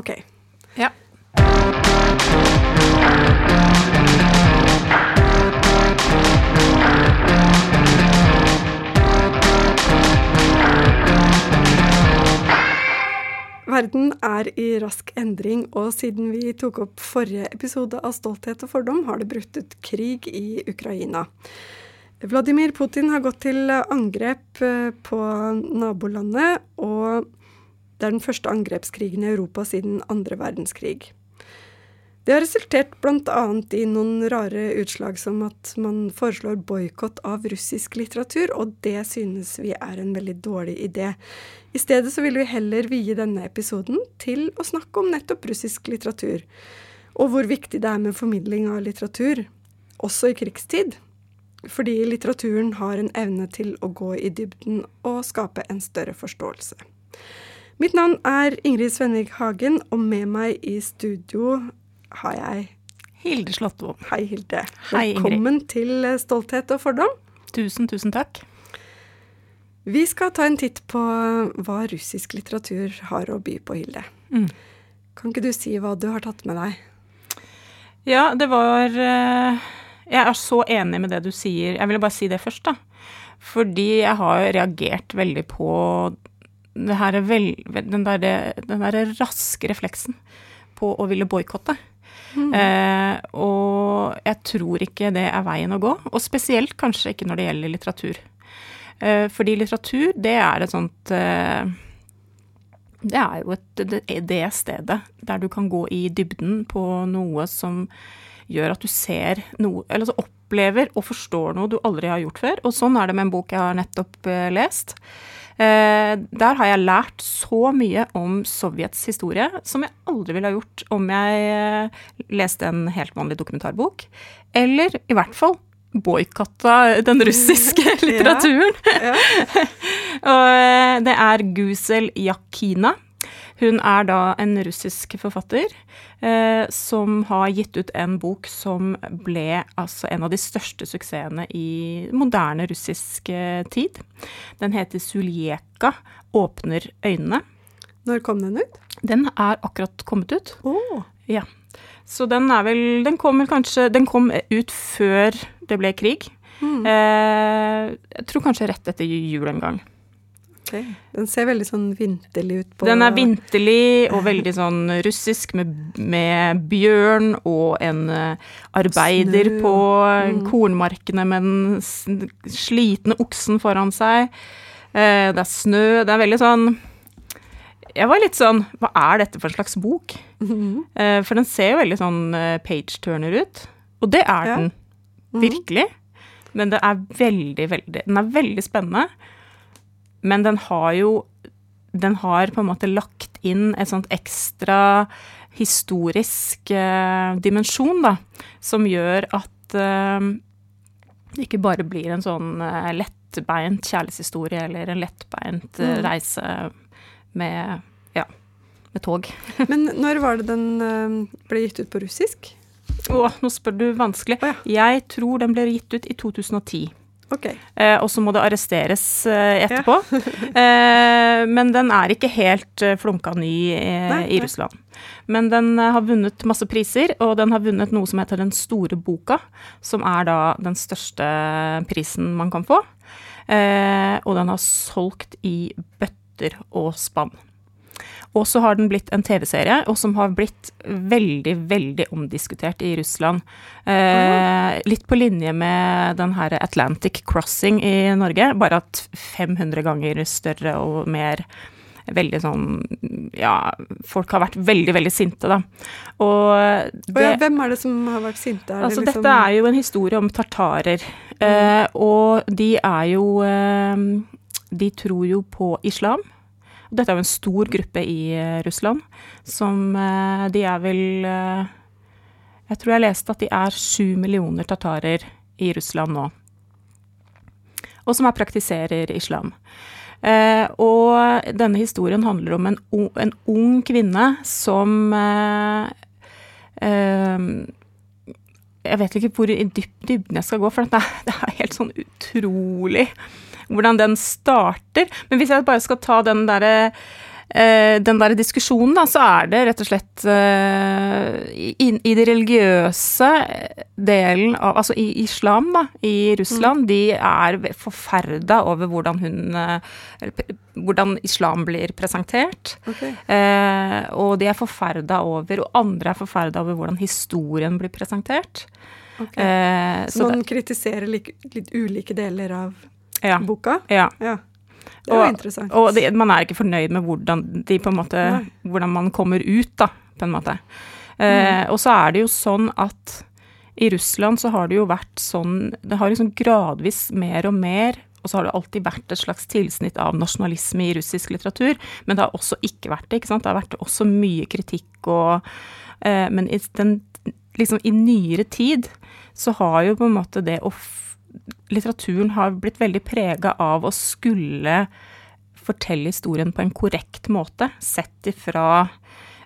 OK. Ja. Verden er i rask endring, og siden vi tok opp forrige episode av Stolthet og fordom, har det brutt ut krig i Ukraina. Vladimir Putin har gått til angrep eh, på nabolandet, og det er den første angrepskrigen i Europa siden andre verdenskrig. Det har resultert bl.a. i noen rare utslag som at man foreslår boikott av russisk litteratur, og det synes vi er en veldig dårlig idé. I stedet så vil vi heller vie denne episoden til å snakke om nettopp russisk litteratur, og hvor viktig det er med formidling av litteratur, også i krigstid. Fordi litteraturen har en evne til å gå i dybden og skape en større forståelse. Mitt navn er Ingrid Svenvig Hagen, og med meg i studio har jeg Hilde Slåttvold. Hei, Hilde. Hei, Ingrid. Velkommen til Stolthet og fordom. Tusen, tusen takk. Vi skal ta en titt på hva russisk litteratur har å by på, Hilde. Mm. Kan ikke du si hva du har tatt med deg? Ja, det var eh, Jeg er så enig med det du sier. Jeg ville bare si det først, da. Fordi jeg har reagert veldig på det her vel, den derre der raske refleksen på å ville boikotte. Mm. Eh, og jeg tror ikke det er veien å gå. Og spesielt kanskje ikke når det gjelder litteratur. Eh, fordi litteratur, det er et sånt eh, Det er jo et, det, det stedet der du kan gå i dybden på noe som gjør at du ser noe Eller altså opplever og forstår noe du aldri har gjort før. Og sånn er det med en bok jeg har nettopp eh, lest. Eh, der har jeg lært så mye om Sovjets historie som jeg aldri ville ha gjort om jeg eh, leste en helt vanlig dokumentarbok. Eller i hvert fall boikotta den russiske litteraturen. Ja. Og eh, det er Gusel Yakina. Hun er da en russisk forfatter eh, som har gitt ut en bok som ble altså en av de største suksessene i moderne russisk eh, tid. Den heter Suljeka åpner øynene. Når kom den ut? Den er akkurat kommet ut. Oh. Ja. Så den er vel Den kommer kanskje Den kom ut før det ble krig. Mm. Eh, jeg tror kanskje rett etter jul en gang. Ok. Den ser veldig sånn vinterlig ut på Den er vinterlig og veldig sånn russisk, med, med bjørn og en eh, arbeider Snø, på mm. kornmarkene med den slitne oksen foran seg. Eh, det er snø. Det er veldig sånn Jeg var litt sånn Hva er dette for en slags bok? Mm -hmm. for den ser jo veldig sånn page-turner ut. Og det er Ja. den. Mhm. Virkelig. Men det er veldig, veldig Den er veldig spennende. Men den har jo Den har på en måte lagt inn et sånt ekstra historisk eh, dimensjon, da, som gjør at eh, det ikke bare blir en sånn eh, lettbeint kjærlighetshistorie eller en lettbeint eh, Mm. reise med ja, med tog. Men når var det den eh, ble gitt ut på russisk? Å, nå spør du vanskelig. Oh, ja. Jeg tror den ble gitt ut i 2010. Ok. Eh, og så må det arresteres eh, etterpå. eh, men den er ikke helt flunka ny Nei, i nei. Russland. Men den har vunnet masse priser, og den har vunnet noe som heter Den store boka, som er da den største prisen man kan få. Eh, og den har solgt i bøtter og spann. Og så har den blitt en TV-serie, og som har blitt veldig, veldig omdiskutert i Russland. Eh, litt på linje med den her Atlantic Crossing i Norge, bare at 500 ganger større og mer veldig sånn Ja, folk har vært veldig, veldig sinte, da. Og det, ja, hvem er det som har vært sinte? Er det Altså, liksom- dette er jo en historie om tartarer. Eh, og de er jo eh, De tror jo på islam. Dette er jo en stor gruppe i eh, Russland som eh, De er vel eh, Jeg tror jeg leste at de er sju millioner tatarer i Russland nå. Og som er praktiserer islam. Eh, og denne historien handler om en, en ung kvinne som eh, eh, jeg vet ikke hvor i dyp, dybden jeg skal gå, for det er, det er helt sånn utrolig hvordan den starter. Men hvis jeg bare skal ta den derre eh, den der diskusjonen, da, så er det rett og slett uh, i, i det religiøse delen av Altså i islam, da, i Russland, mm. de er forferda over hvordan hun eller, Hvordan islam blir presentert. Okay. Eh, og de er forferda over, og andre er forferda over hvordan historien blir presentert. Okay. Eh, så, så man kritiserer litt, litt ulike deler av ja. boka? Ja. ja. Det var og, interessant. Og det, man er ikke fornøyd med hvordan, de, måte, hvordan man kommer ut, da, på en måte. Eh, mm. og så er det jo sånn at i Russland så har det jo vært sånn Det har liksom gradvis mer og mer og så har det alltid vært et slags tilsnitt av nasjonalisme i russisk litteratur, men det har også ikke vært det. ikke sant? Det har vært også mye kritikk og eh, Men i, den, liksom, i nyere tid så har jo på en måte det å litteraturen har blitt veldig prega av å skulle fortelle historien på en korrekt måte, sett ifra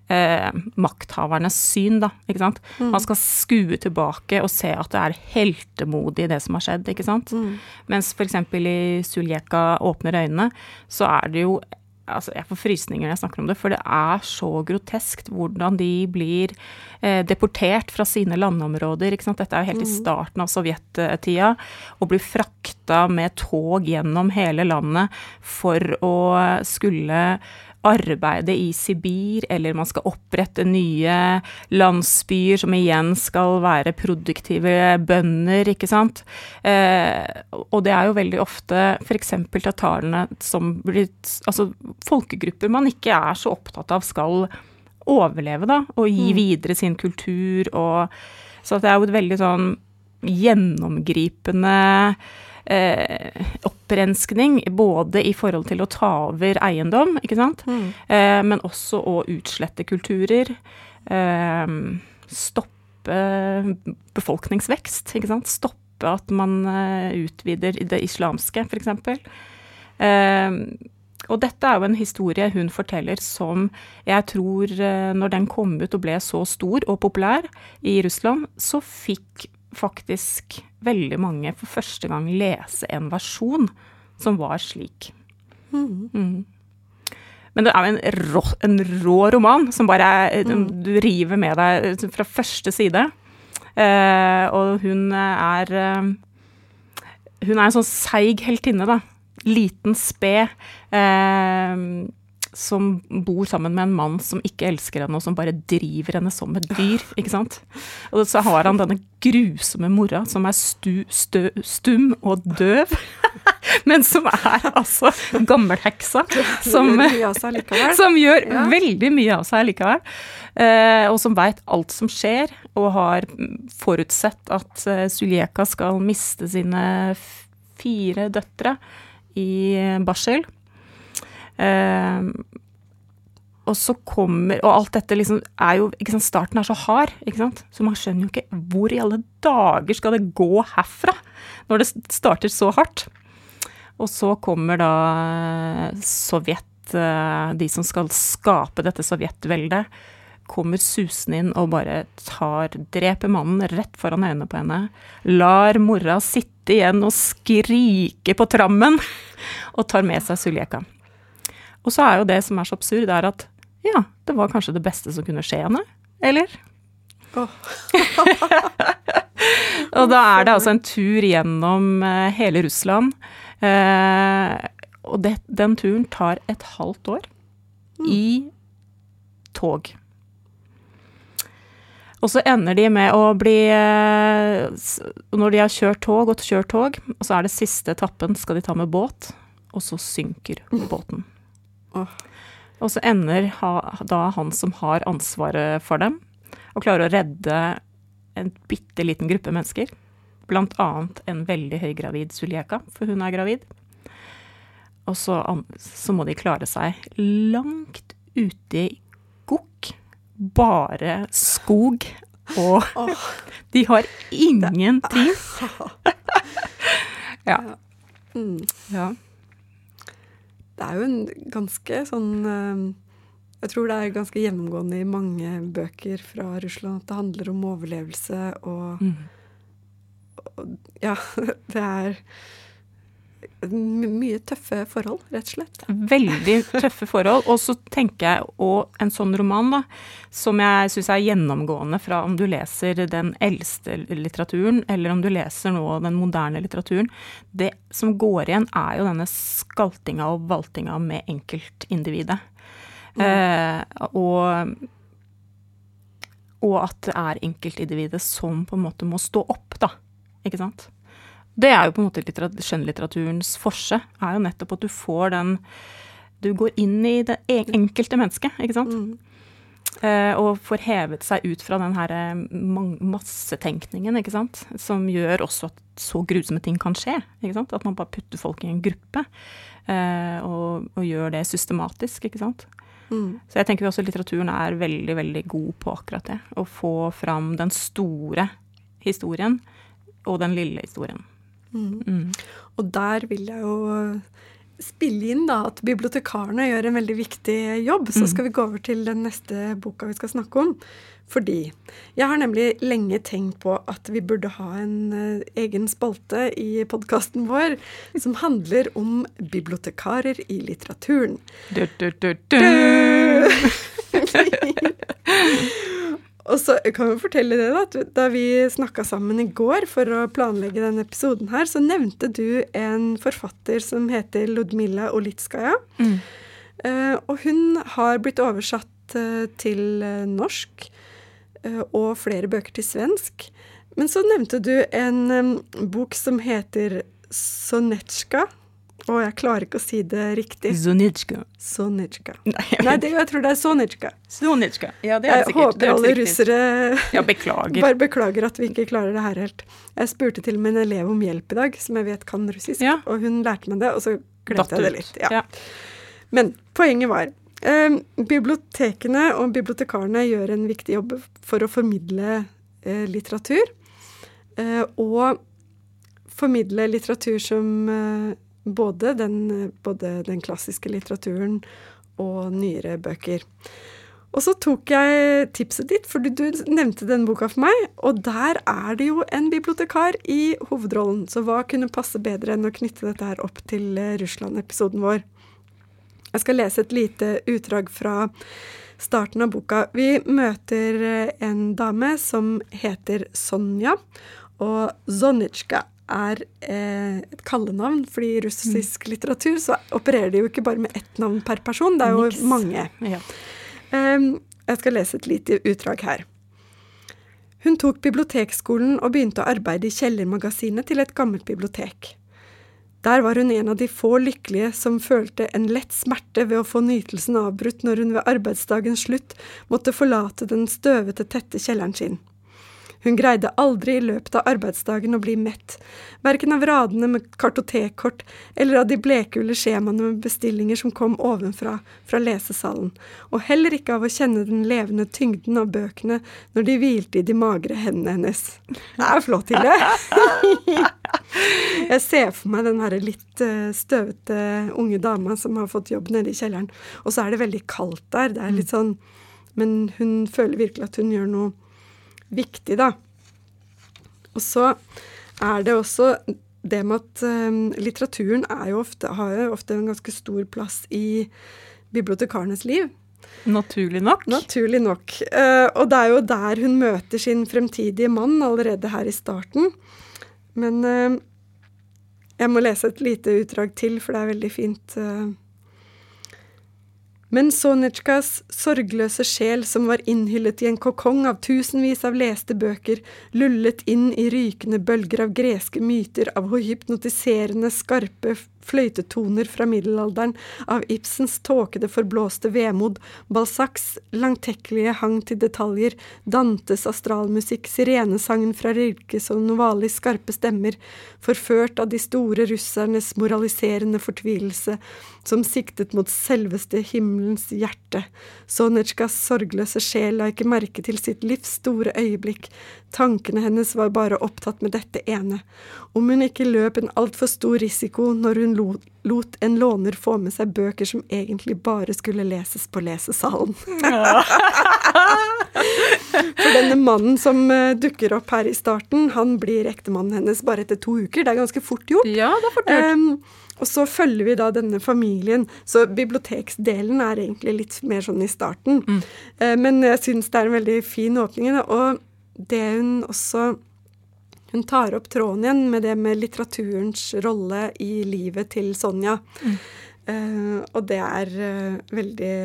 eh, makthavernes syn, da. Ikke sant. Mm. Man skal skue tilbake og se at det er heltemodig det som har skjedd, ikke sant. Mm. Mens f.eks. i Suljeka åpner øynene, så er det jo altså Jeg får frysninger når jeg snakker om det, for det er så groteskt hvordan de blir eh, deportert fra sine landområder. Ikke sant? Dette er jo helt i mm. starten av sovjettida. Og blir frakta med tog gjennom hele landet for å skulle arbeide i Sibir, eller man skal opprette nye landsbyer som igjen skal være produktive bønder, ikke sant. Eh, og det er jo veldig ofte f.eks. tatarene som blir Altså folkegrupper man ikke er så opptatt av skal overleve, da, og gi mm. videre sin kultur og Så det er jo et veldig sånn gjennomgripende eh, opprenskning, både i forhold til å ta over eiendom, ikke sant, mm. eh, men også å utslette kulturer. Eh, stoppe befolkningsvekst, ikke sant. Stoppe at man eh, utvider det islamske, f.eks. Eh, og dette er jo en historie hun forteller som jeg tror, eh, når den kom ut og ble så stor og populær i Russland, så fikk faktisk veldig mange for første gang lese en versjon som var slik. Mm. Mm. Men det er jo en rå, en rå roman som bare er, mm. du river med deg fra første side. Eh, og hun er eh, Hun er en sånn seig heltinne, da. Liten, sped. Eh, som bor sammen med en mann som ikke elsker henne, og som bare driver henne som et dyr. ikke sant? Og så har han denne grusomme mora som er stu, stø, stum og døv. Men som er altså gammelheksa. Som, som gjør ja. veldig mye av seg likevel. Eh, og som veit alt som skjer, og har forutsett at eh, Suljeka skal miste sine fire døtre i barsel. Uh, og så kommer Og alt dette liksom er jo ikke sant, Starten er så hard, ikke sant. Så man skjønner jo ikke hvor i alle dager skal det gå herfra, når det starter så hardt. Og så kommer da Sovjet, eh, de som skal skape dette sovjetveldet, kommer susende inn og bare tar Dreper mannen rett foran øynene på henne. Lar mora sitte igjen og skrike på trammen, og tar med seg Suljeka. Og så er jo det som er så absurd, er at ja, det var kanskje det beste som kunne skje henne. Eller? Oh. og da er det altså en tur gjennom uh, hele Russland. Uh, og det, den turen tar et halvt år mm. i tog. Og så ender de med å bli uh, Når de har kjørt tog og kjørt tog, og så er det siste etappen, skal de ta med båt, og så synker båten. Og så ender ha, da han som har ansvaret for dem, og klarer å redde en bitte liten gruppe mennesker. Blant annet en veldig høygravid Suljeka, for hun er gravid. Og så, så må de klare seg langt ute i gokk. Bare skog. Og oh. de har ingenting. ja. Mm. ja det er jo en ganske sånn eh, Jeg tror det er ganske gjennomgående i mange bøker fra Russland at det handler om overlevelse og, mm. og Ja, det er mye tøffe forhold, rett og slett. Veldig tøffe forhold. Og så tenker jeg og en sånn roman, da, som jeg syns er gjennomgående fra om du leser den eldste litteraturen, eller om du leser nå den moderne litteraturen. Det som går igjen, er jo denne skaltinga og valtinga med enkeltindividet. Mm. Eh, og og at det er enkeltindividet som på en måte må stå opp, da. Ikke sant? Det er jo på en måte skjønnlitteraturens forse, er jo nettopp at du får den Du går inn i det enkelte mennesket, ikke sant? Mm. Uh, og får hevet seg ut fra den her eh, massetenkningen, ikke sant. Som gjør også at så grusomme ting kan skje. ikke sant? At man bare putter folk i en gruppe. Uh, og, og, gjør det systematisk, ikke sant. Mm. Så jeg tenker også litteraturen er veldig, veldig god på akkurat det. Å få fram den store historien og den lille historien. Mm. Mm. Og der vil jeg jo spille inn da at bibliotekarene gjør en veldig viktig jobb. Så mm. skal vi gå over til den neste boka vi skal snakke om. Fordi jeg har nemlig lenge tenkt på at vi burde ha en uh, egen spalte i podkasten vår som handler om bibliotekarer i litteraturen. Du, du, du, du. Og så kan vi fortelle det, da. Da vi snakka sammen i går for å planlegge denne episoden her, så nevnte du en forfatter som heter Ludmilla Olitskaja. Mm. Uh, og hun har blitt oversatt uh, til uh, norsk og flere bøker til svensk. Men så nevnte du en um, bok som heter Sonetsjka å, jeg klarer ikke å si det riktig. Zonitsjka. Nei, Nei det, jeg tror det er Sonitsjka. Sonitsjka. Ja, det er det sikkert. Jeg håper alle russere Ja, beklager. bare beklager at vi ikke klarer det her helt. Jeg spurte til og med en elev om hjelp i dag, som jeg vet kan russisk, ja. og hun lærte meg det, og så glemte jeg det litt. Ja. ja. Men poenget var eh, bibliotekene og bibliotekarene gjør en viktig jobb for å formidle eh, litteratur, eh, og formidle litteratur som eh, både den, både den klassiske litteraturen og nyere bøker. Og så tok jeg tipset ditt, for du nevnte den boka for meg, og der er det jo en bibliotekar i hovedrollen, så hva kunne passe bedre enn å knytte dette her opp til eh, Russland-episoden vår? Jeg skal lese et lite utdrag fra starten av boka. Vi møter eh, en dame som heter Sonja, og Zonitsjka er eh, et kallenavn, fordi i russisk mm. litteratur så opererer de jo ikke bare med ett navn per person, det er jo Niks. mange. Ja. Um, jeg skal lese et lite utdrag her. Hun tok bibliotekskolen og begynte å arbeide i kjellermagasinet til et gammelt bibliotek. Der var hun en av de få lykkelige som følte en lett smerte ved å få nytelsen avbrutt når hun ved arbeidsdagens slutt måtte forlate den støvete, tette kjelleren sin. Hun greide aldri i løpet av arbeidsdagen å bli mett, verken av radene med kartotekkort eller av de blekgule skjemaene med bestillinger som kom ovenfra, fra lesesalen, og heller ikke av å kjenne den levende tyngden av bøkene når de hvilte i de magre hendene hennes. Det er flott, Hilde! Jeg ser for meg den her litt eh, støvete unge dama som har fått jobb nede i kjelleren, og så er det veldig kaldt der. Det er litt sånn Men hun føler virkelig at hun gjør noe viktig, da. Og så er det også det med at um, litteraturen jo ofte, har jo ofte en ganske stor plass i bibliotekarenes liv. Naturlig nok. Naturlig nok. Uh, og det er jo der hun møter sin fremtidige mann allerede her i starten. Men uh, jeg må lese et lite utdrag til, for det er veldig fint. Uh, men Sonitsjkas sorgløse sjel, som var innhyllet i en kokong av tusenvis av leste bøker, lullet inn i rykende bølger av greske myter, av hypnotiserende, skarpe fløytetoner fra middelalderen, av Ibsens tåkede, forblåste vemod, Balzacs langtekkelige hang til detaljer, Dantes astralmusikk, sirenesangen fra Rilkes og Novalis skarpe stemmer, forført av de store russernes moraliserende fortvilelse, som siktet mot selveste himmelens hjerte. Sonetsjkas sorgløse sjel la ikke merke til sitt livs store øyeblikk, tankene hennes var bare opptatt med dette ene, om hun ikke løp en altfor stor risiko når hun lot, en låner få med seg bøker som egentlig bare skulle leses på lesesalen. Ja. For denne mannen som uh, dukker opp her i starten, han blir ektemannen hennes bare etter to uker. Det er ganske fort gjort. Ja, det er fort gjort. Um, og så følger vi da denne familien. Så biblioteksdelen er egentlig litt mer sånn i starten. Mm. Uh, men jeg syns det er en veldig fin åpning. Og det hun også Hun tar opp tråden igjen med det med litteraturens rolle i livet til Sonja. Mm. Uh, og det er veldig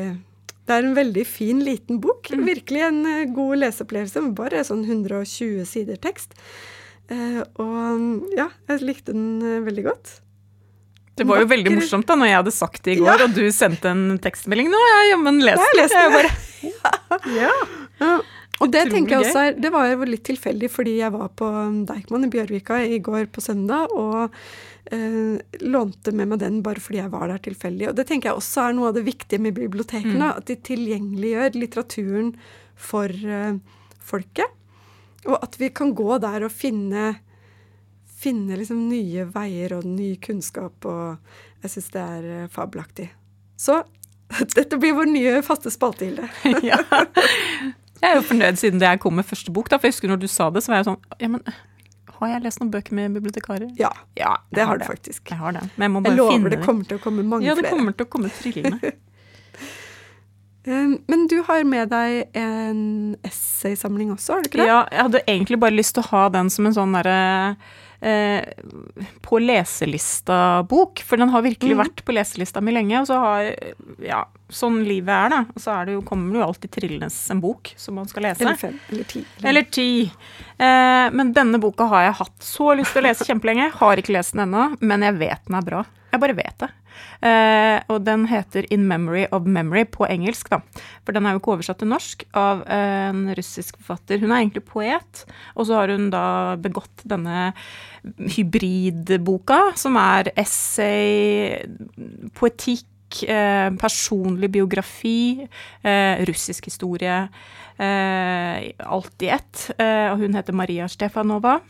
det er en veldig fin, liten bok. Mm. Virkelig en uh, god leseopplevelse. Bare sånn 120 sider tekst. Uh, og ja, jeg likte den uh, veldig godt. Det var jo Bakker. veldig morsomt da når jeg hadde sagt det i går, ja. og du sendte en tekstmelding. Nå har jeg jammen lest den. Jeg bare, ja. ja. Og det tenker jeg også er, det var jo litt tilfeldig, fordi jeg var på Deichman i Bjørvika i går på søndag. og eh, lånte med meg den bare fordi jeg var der tilfeldig. Og det tenker jeg også er noe av det viktige med bibliotekene. Mm. At de tilgjengeliggjør litteraturen for eh, folket. Og at vi kan gå der og finne, finne liksom nye veier og ny kunnskap. Og jeg syns det er eh, fabelaktig. Så dette blir vår nye faste spalte, Hilde. ja. Jeg er jo fornøyd siden det jeg kom med første bok. Da, for jeg husker når du sa det, så var jeg sånn Ja, men har jeg lest noen bøker med bibliotekarer? Ja, ja det har du faktisk. Jeg har det. Men jeg må bare jeg lover finne det kommer til å komme mange flere. Ja, det kommer til å komme trillende. Um, men du har med deg en essaysamling også, har du ikke det? Ja, jeg hadde egentlig bare lyst til å ha den som en sånn derre eh, på leselista-bok. For den har virkelig mm. vært på leselista mi lenge. Og så har Ja, sånn livet er, da. Og så er det jo, kommer det jo alltid trillende en bok som man skal lese. Eller fem. Eller ti. Eller ti. Eh, men denne boka har jeg hatt så lyst til å lese kjempelenge. Har ikke lest den ennå, men jeg vet den er bra. Jeg bare vet det. Eh, og den heter In Memory of Memory på engelsk, da. For den er jo ikke oversatt til norsk av en russisk forfatter. Hun er egentlig poet, og så har hun da begått denne hybridboka, som er essay, poetikk, eh, personlig biografi, eh, russisk historie. Eh, alt i ett. Og hun heter Maria Stefanova.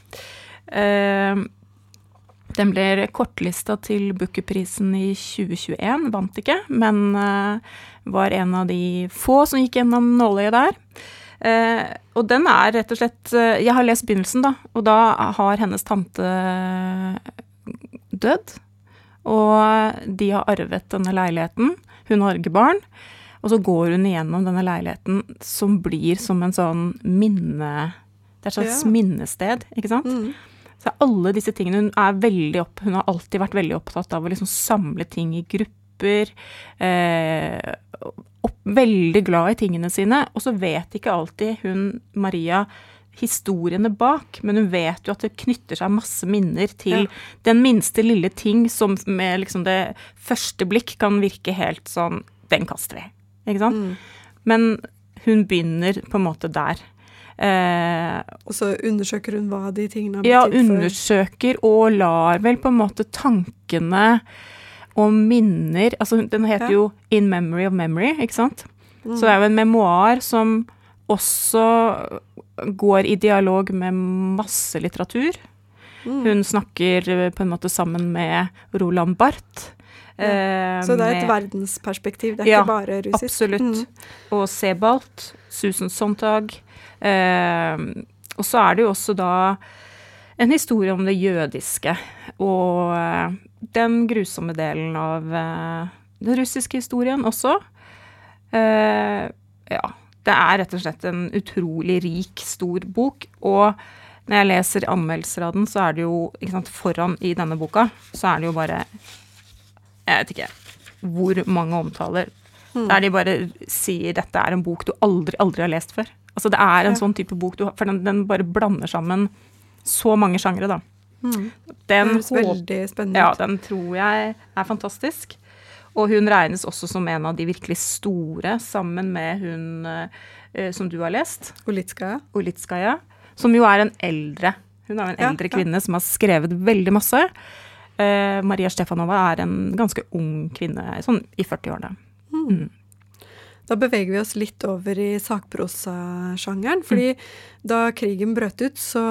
Eh, den ble kortlista til Bookerprisen i 2021, vant ikke, men uh, var en av de få som gikk gjennom nåløyet der. Uh, og den er rett og slett uh, Jeg har lest begynnelsen, da, og da har hennes tante dødd. Og de har arvet denne leiligheten. Hun har ikke barn. Og så går hun igjennom denne leiligheten som blir som en sånn minne... Det er et slags ja. minnested, ikke sant? Mm. Så alle disse tingene Hun er veldig opp, hun har alltid vært veldig opptatt av å liksom samle ting i grupper. Eh, opp, veldig glad i tingene sine. Og så vet ikke alltid hun Maria historiene bak, men hun vet jo at det knytter seg masse minner til ja. den minste lille ting som med liksom det første blikk kan virke helt sånn Den kaster vi. Ikke sant? Mm. Men hun begynner på en måte der. Eh, og så undersøker hun hva de tingene har betydd for Ja, undersøker og lar vel på en måte tankene og minner Altså, den heter ja. jo In Memory of Memory, ikke sant? Mm. Så det er jo en memoar som også går i dialog med masse litteratur. Mm. Hun snakker på en måte sammen med Roland Barth. Ja. Eh, så det er et med, verdensperspektiv, det er ja, ikke bare russisk? Absolutt. Mm. Og Sebalt, Susan Sontag, Eh, og så er det jo også da en historie om det jødiske og eh, den grusomme delen av eh, den russiske historien også. Eh, ja. Det er rett og slett en utrolig rik, stor bok. Og når jeg leser anmeldelser av den, så er det jo sant, Foran i denne boka så er det jo bare Jeg vet ikke hvor mange omtaler mm. der de bare sier dette er en bok du aldri, aldri har lest før. Altså det er en ja. sånn type bok, du, for den, den, bare blander sammen så mange sjangre, da. Mm. Den, det høres veldig spennende ut. Ja, den tror jeg er fantastisk. Og hun regnes også som en av de virkelig store, sammen med hun uh, som du har lest. Ulitskaja. Ulitskaja. Som jo er en eldre Hun er en eldre ja, kvinne ja. som har skrevet veldig masse. Uh, Maria Stefanova er en ganske ung kvinne, sånn i 40-årene. Mm. Mm. Da beveger vi oss litt over i sakprosasjangeren. fordi mm. da krigen brøt ut, så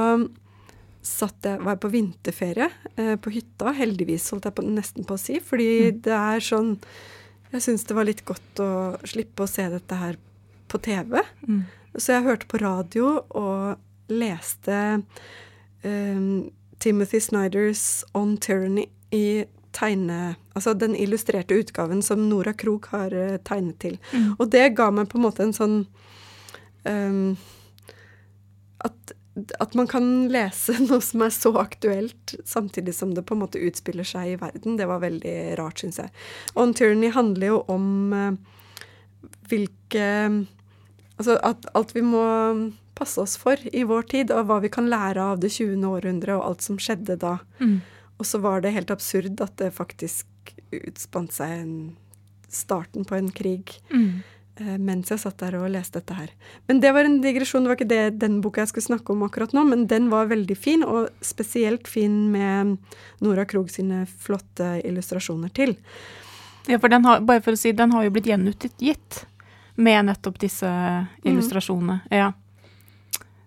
satt jeg, var jeg på vinterferie eh, på hytta. Heldigvis, holdt jeg på, nesten på å si. Fordi mm. det er sånn Jeg syns det var litt godt å slippe å se dette her på TV. Mm. Så jeg hørte på radio og leste um, Timothy Snyders On Tyranny i tegne... Altså den illustrerte utgaven som Nora Krog har uh, tegnet til. Mm. Og det ga meg på en måte en sånn um, at, at, man kan lese noe som er så aktuelt, samtidig som det på en måte utspiller seg i verden, det var veldig rart, syns jeg. On Tyranny handler jo om uh, hvilke Altså at alt vi må passe oss for i vår tid, og hva vi kan lære av det 20. århundret og alt som skjedde da. Mm. Og så var det helt absurd at det faktisk utspant seg en, starten på en krig. Mm. Eh, mens jeg satt der og leste dette her. Men det var en digresjon, det var ikke det den boka jeg skulle snakke om akkurat nå, men den var veldig fin, og spesielt fin med Nora Krog sine flotte illustrasjoner til. Ja, for den har, bare for å si, den har jo blitt gjenutgitt med nettopp disse mm. illustrasjonene. Mm. Ja.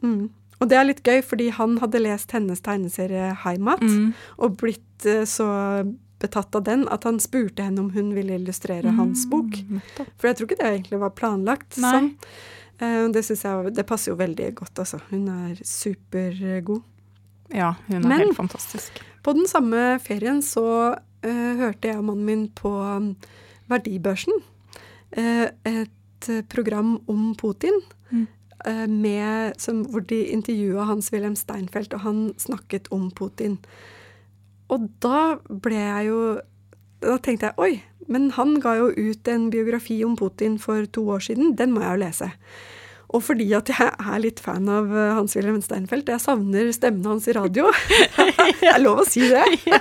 Mm. Og det er litt gøy, fordi han hadde lest hennes tegneserie Heimat, mm. og blitt uh, så betatt av den at han spurte henne om hun ville illustrere mm, hans bok. For jeg tror ikke det egentlig var planlagt Nei. sånn. Uh, det jeg Det passer jo veldig godt, altså. Hun er supergod. Ja, hun er Men, helt fantastisk. På den samme ferien så uh, hørte jeg og mannen min på um, Verdibørsen. Uh, et program om Putin. Mm. Med, som, hvor de intervjua Hans-Wilhelm Steinfeld, og han snakket om Putin. Og da ble jeg jo Da tenkte jeg oi, men han ga jo ut en biografi om Putin for to år siden. Den må jeg jo lese. Og fordi at jeg er litt fan av eh, Hans-Wilhelm Steinfeld, jeg savner stemmen hans i radio. det er lov å si det.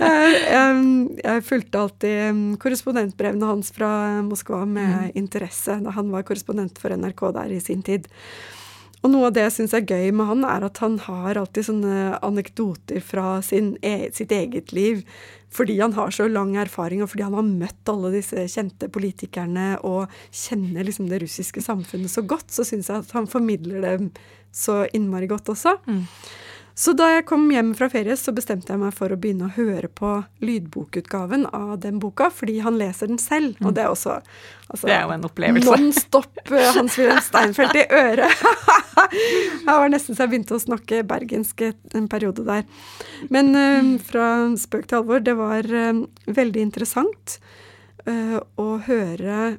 jeg fulgte alltid korrespondentbrevene hans fra Moskva med mm. interesse da han var korrespondent for NRK der i sin tid. Og noe av det jeg syns er gøy med han, er at han har alltid sånne anekdoter fra sin, e sitt eget liv. Fordi han har så lang erfaring, og fordi han har møtt alle disse kjente politikerne og kjenner liksom det russiske samfunnet så godt, så syns jeg at han formidler det så innmari godt også. Mm. Så da jeg kom hjem fra ferie, så bestemte jeg meg for å begynne å høre på lydbokutgaven av den boka, fordi han leser den selv. Og det er også altså, Det er jo en opplevelse. Non stop eh, Hans-Wilhelm Steinfeld i øret. jeg var nesten så jeg begynte å snakke bergensk en periode der. Men uh, fra spøk til alvor, det var uh, veldig interessant uh, å høre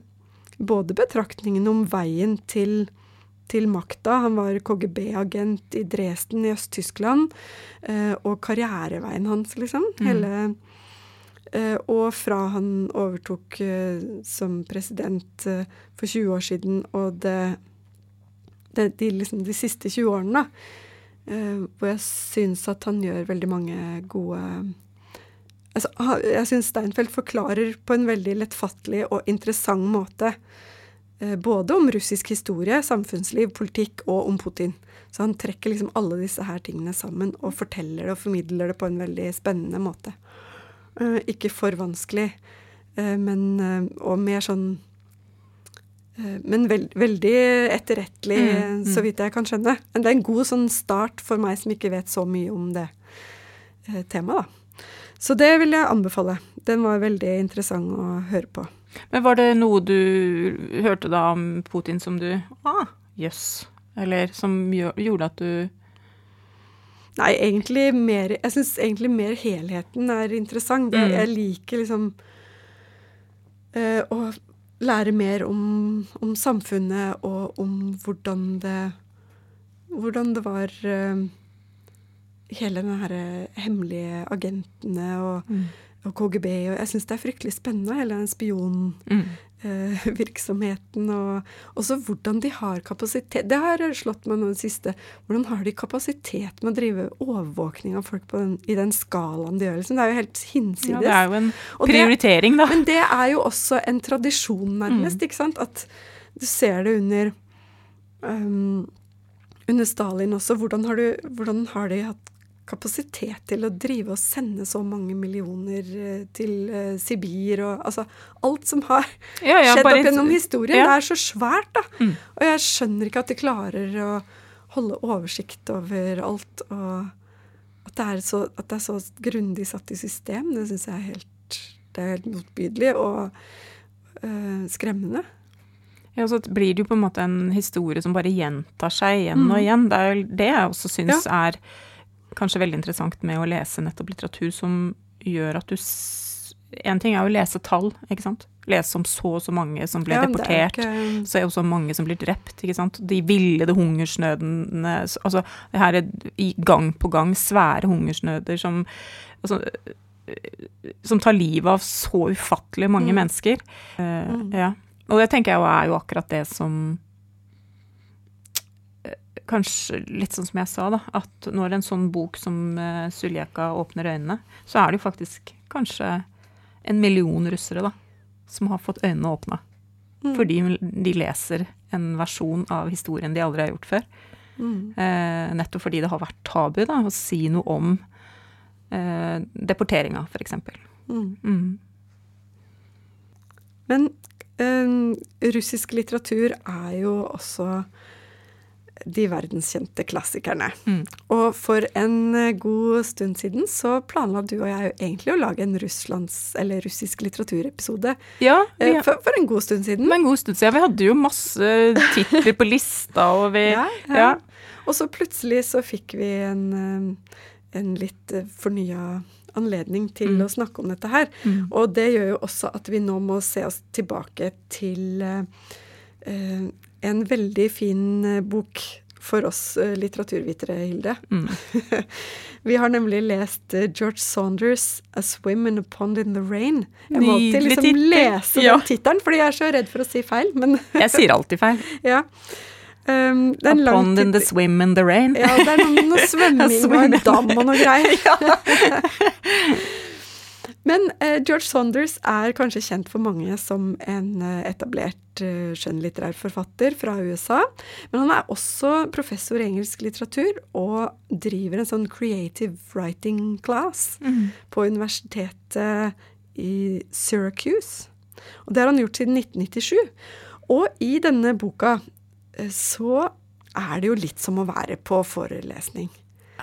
både betraktningen om veien til til makta. Han var KGB-agent i Dresden i Øst-Tyskland. Eh, og karriereveien hans, liksom. Mm. Hele eh, Og fra han overtok eh, som president for 20 år siden, og det, det de, liksom, de siste 20 årene, da. Eh, hvor jeg syns at han gjør veldig mange gode altså, Jeg syns Steinfeld forklarer på en veldig lettfattelig og interessant måte både om russisk historie, samfunnsliv, politikk og om Putin. Så han trekker liksom alle disse her tingene sammen og forteller det og formidler det på en veldig spennende måte. Eh, ikke for vanskelig, eh, men og mer sånn men veld, veldig etterrettelig, mm, mm. så vidt jeg kan skjønne. Men det er en god sånn start for meg som ikke vet så mye om det temaet, da. Så det vil jeg anbefale. Den var veldig interessant å høre på. Men var det noe du hørte da om Putin som du Ah, jøss. Yes. Eller som gjorde at du Nei, egentlig mer Jeg syns egentlig mer helheten er interessant. Mm. Jeg liker liksom uh, å lære mer om, om, samfunnet og om hvordan det Hvordan det var uh, Hele den herre hemmelige agentene og mm og KGB. Og jeg syns det er fryktelig spennende, hele den spionvirksomheten. Mm. og også hvordan de har kapasitet. Det har slått meg nå det siste. Hvordan har de kapasitet med å drive overvåkning av folk den, i den skalaen de gjør? Liksom. Det er jo helt hinsides. Ja, det er jo en prioritering, det, da. Men det er jo også en tradisjon, nærmest. Mm. ikke sant? At du ser det under um, under Stalin også. Hvordan har, du, hvordan har de hatt kapasitet til å drive og sende så mange millioner eh, til uh, Sibir og altså Alt som har ja, ja, skjedd opp gjennom historien. Ja. Det er så svært, da. Mm. Og jeg skjønner ikke at de klarer å holde oversikt over alt. Og at det er så, det er så grundig satt i system, det syns jeg er helt, det er helt motbydelig og uh, skremmende. Ja, så blir det jo på en måte en historie som bare gjentar seg igjen og Mm. igjen. Det er jo det jeg også syns er kanskje veldig interessant med å lese nettopp litteratur, som gjør at du En ting er jo å lese tall, ikke sant. Lese om så og så mange som ble Ja, deportert. er ikke- Så er jo så mange som blir drept, ikke sant. De villede hungersnødene Altså det her er gang på gang svære hungersnøder som altså, øh, Som tar livet av så ufattelig mange Mm. mennesker. Uh, Mm. ja. Og det tenker jeg jo er jo akkurat det som eh, Kanskje litt sånn som jeg sa, da. At når en sånn bok som uh, Suljeka åpner øynene, så er det jo faktisk kanskje en million russere, da. Som har fått øynene åpna. Mm. Fordi de leser en versjon av historien de aldri har gjort før. Mm. Eh, nettopp fordi det har vært tabu da, å si noe om eh, deporteringa, f.eks. Mm. Mm. Men eh, russisk litteratur er jo også de verdenskjente klassikerne. Mm. Og for en eh, god stund siden så planla du og jeg egentlig å lage en Russlands, eller russisk litteraturepisode. Ja, ja. for, for en god stund siden. For en god stund siden. Vi hadde jo masse titler på lista, og vi Ja, ja. Og så plutselig så fikk vi en, eh, en litt eh, fornya anledning til Mm. å snakke om dette her. Mm. Og det gjør jo også at vi nå må se oss tilbake til eh, eh, en veldig fin eh, bok for oss eh, litteraturvitere, Hilde. Mm. Vi har nemlig lest eh, George Saunders' 'A Swim in a Pond in the Rain'. Jeg må alltid liksom titel. lese Ja. den tittelen, fordi jeg er så redd for å si feil. Men Jeg sier alltid feil. ja. Um, A pond in the swim in the rain. Ja, det er noe, noe svømming og en dam og noe greier. Men eh, George Saunders er kanskje kjent for mange som en eh, etablert eh, skjønnlitterær forfatter fra USA. Men han er også professor i engelsk litteratur og driver en sånn creative writing class Mm. på universitetet i Syracuse. Og det har han gjort siden 1997. Og i denne boka så er det jo litt som å være på forelesning.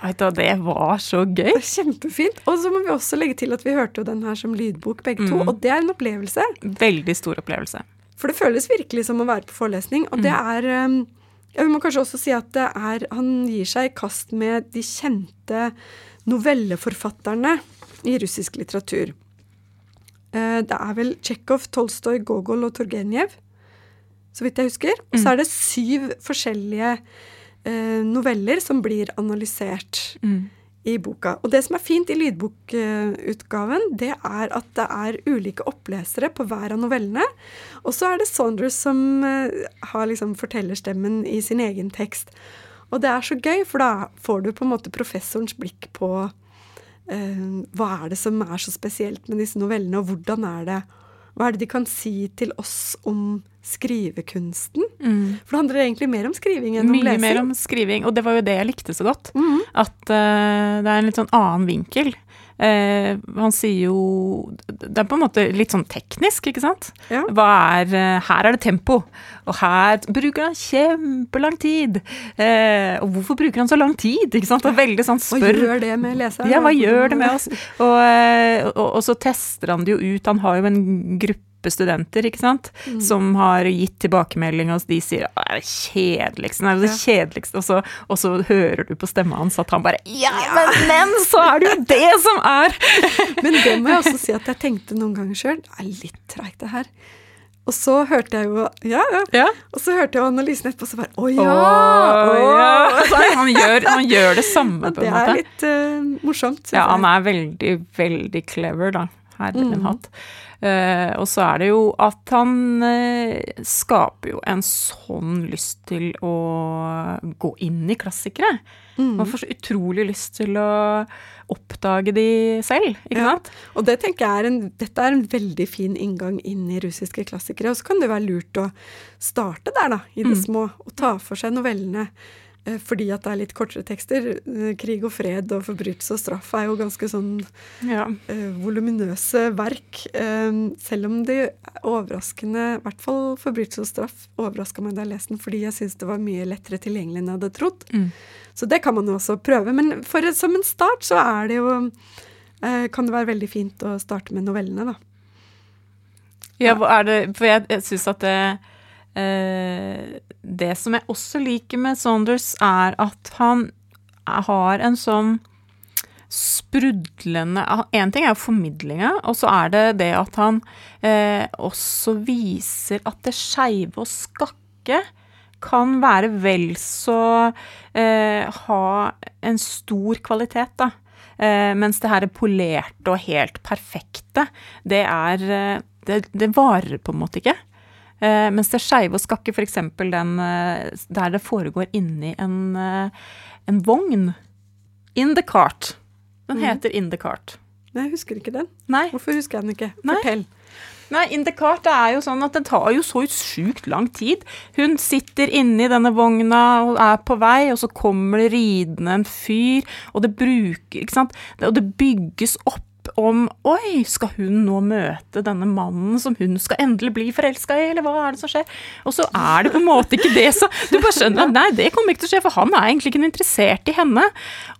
Vet du, det var så gøy. Det kjempefint. Og så må vi også legge til at vi hørte jo den her som lydbok begge to, Mm. og det er en opplevelse. Veldig stor opplevelse. For det føles virkelig som å være på forelesning, og det er jeg ja, Vi må kanskje også si at det er Han gir seg i kast med de kjente novelleforfatterne i russisk litteratur. Eh, Det er vel Tsjekhov, Tolstoy, Gogol og Torgenev, så vidt jeg husker. Og så er det syv forskjellige noveller som blir analysert Mm. i boka. Og det som er fint i lydbokutgaven, det er at det er ulike opplesere på hver av novellene. Og så er det Saunders som eh, har liksom fortellerstemmen i sin egen tekst. Og det er så gøy, for da får du på en måte professorens blikk på eh, hva er det som er så spesielt med disse novellene, og hvordan er det Hva er det de kan si til oss om skrivekunsten? Mm. For det handler egentlig mer om skriving enn om lesing. Mye mer om skriving, og det var jo det jeg likte så godt. Mm. At uh, det er en litt sånn annen vinkel. Eh, han sier jo Det er på en måte litt sånn teknisk, ikke sant? Ja. Er eh, Her er det tempo, og her bruker han kjempelang tid. Eh, og hvorfor bruker han så lang tid? Ikke sant? Og veldig sånn spør Hva gjør det med leseren? Ja, hva gjør det med oss? Og, eh, og, og så tester han det jo ut. Han har jo en gruppe studenter, ikke sant, Mm. som har gitt tilbakemelding, og de sier det er det kjedeligste, det er det kjedeligste, og så, og så hører du på stemma hans at han bare Ja, men, men så er det jo det som er Men det må jeg også si at jeg tenkte noen ganger sjøl. Det er litt treigt, det her. Og så hørte jeg jo Ja, ja. Ja. Og så hørte jeg analysen etterpå, og så bare Å ja! Åh, å. ja. Så han, gjør, han gjør det samme, på en måte. Det er litt uh, morsomt. Ja, han er veldig, veldig clever, da. Herre min Mm. hatt. Uh, og så er det jo at han uh, skaper jo en sånn lyst til å gå inn i klassikere. Mm. Man får så utrolig lyst til å oppdage de selv, ikke Ja. sant? Og det tenker jeg er en, dette er en veldig fin inngang inn i russiske klassikere. Og så kan det være lurt å starte der, da, i det Mm. små, og ta for seg novellene. Eh, Fordi at det er litt kortere tekster. Eh, Krig og fred og forbrytelse og straff er jo ganske sånn Ja. Uh, voluminøse verk. Uh, selv om det er overraskende, i hvert fall 'Forbrytelse og straff', overraska meg da jeg leste den, fordi jeg syns det var mye lettere tilgjengelig enn jeg hadde trodd. Mm. Så det kan man jo også prøve. Men for, som en start så er det jo uh, Kan det være veldig fint å starte med novellene, da. Ja, er det For jeg, jeg syns at det Det som jeg også liker med Saunders, er at han har en sånn sprudlende En ting er jo formidlinga, og så er det det at han eh, også viser at det skeive og skakke kan være vel så eh, ha en stor kvalitet, da. Eh, mens det her er polerte og helt perfekte, det er eh, det, det, varer på en måte ikke. Eh, mens det skeive og skakke, f.eks. den eh, der det foregår inni en, en vogn. In the cart. Den mm. heter In the Cart. Nei, jeg husker ikke den. Nei. Hvorfor husker jeg den ikke? Fortell. Nei, In the Cart det er jo sånn at den tar jo så sjukt lang tid. Hun sitter inni denne vogna og er på vei, og så kommer det ridende en fyr, og det bruker Ikke sant. Og det bygges opp om Oi, skal hun nå møte denne mannen som hun skal endelig bli forelska i, eller hva er det som skjer? Og så er det på en måte ikke det, så du bare skjønner at nei, det kommer ikke til å skje, for han er egentlig ikke interessert i henne.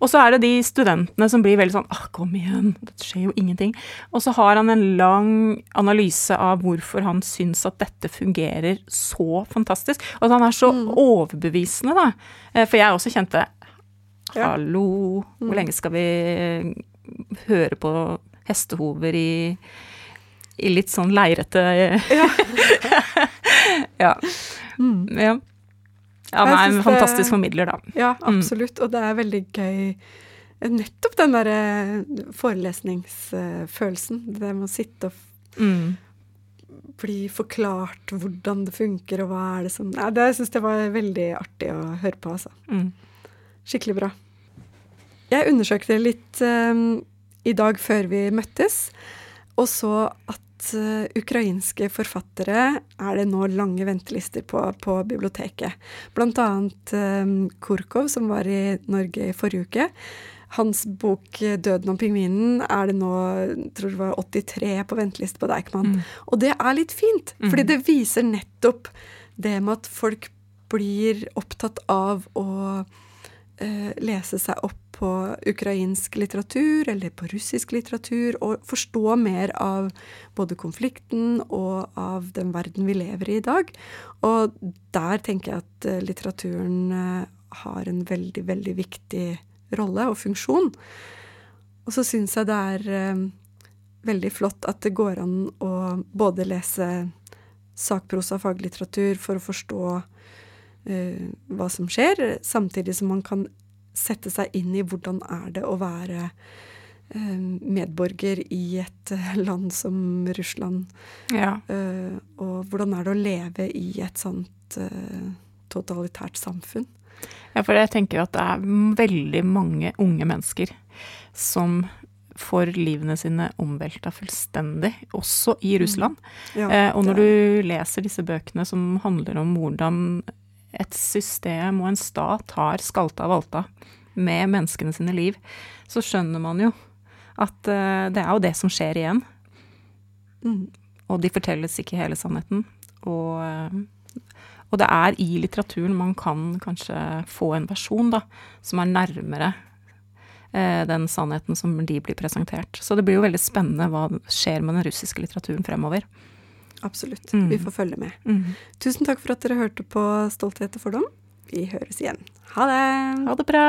Og så er det de studentene som blir veldig sånn ah, kom igjen, det skjer jo ingenting. Og så har han en lang analyse av hvorfor han syns at dette fungerer så fantastisk. Og at han er så mm. overbevisende, da. Eh, for jeg også kjente Hallo, hvor lenge skal vi høre på hestehover i, i litt sånn leirete Ja. ja. Mm. ja. Ja, nei, en fantastisk formidler, da. Ja, mm. absolutt. Mm. Og det er veldig gøy nettopp den derre forelesningsfølelsen. Det med å sitte og mm. bli forklart hvordan det funker, og hva er det som Nei, det syns jeg var veldig artig å høre på, altså. Mm. Skikkelig bra. Jeg undersøkte litt um, i dag før vi møttes, og så at uh, ukrainske forfattere er det nå lange ventelister på, på biblioteket. Blant annet um, Kurkov, som var i Norge i forrige uke. Hans bok 'Døden om pingvinen' er det nå tror det var 83 på venteliste på Deichman. Mm. Og det er litt fint, mm. fordi det viser nettopp det med at folk blir opptatt av å uh, lese seg opp på ukrainsk litteratur eller på russisk litteratur, og forstå mer av både konflikten og av den verden vi lever i i dag. Og der tenker jeg at eh, litteraturen eh, har en veldig, veldig viktig rolle og funksjon. Og så syns jeg det er eh, veldig flott at det går an å både lese sakprosa faglitteratur for å forstå uh, hva som skjer, samtidig som man kan sette seg inn i hvordan er det å være eh, medborger i et eh, land som Russland. Ja. Eh, og hvordan er det å leve i et sånt totalitært samfunn. Ja, for jeg tenker at det er veldig mange unge mennesker som får livene sine omvelta fullstendig, også i mm. Russland. Ja, og når du leser disse bøkene som handler om hvordan et system og en stat har skalta og valta med menneskene sine liv, så skjønner man jo at uh, det er jo det som skjer igjen. Mm. Og de fortelles ikke hele sannheten. Og, uh, og, det er i litteraturen man kan kanskje få en versjon da, som er nærmere uh, den sannheten som de blir presentert. Så det blir jo veldig spennende hva skjer med den russiske litteraturen fremover. Absolutt. Mm. Vi får følge med. Mm. Tusen takk for at dere hørte på Stolthet og fordom. Vi høres igjen. Ha det. Ha det bra.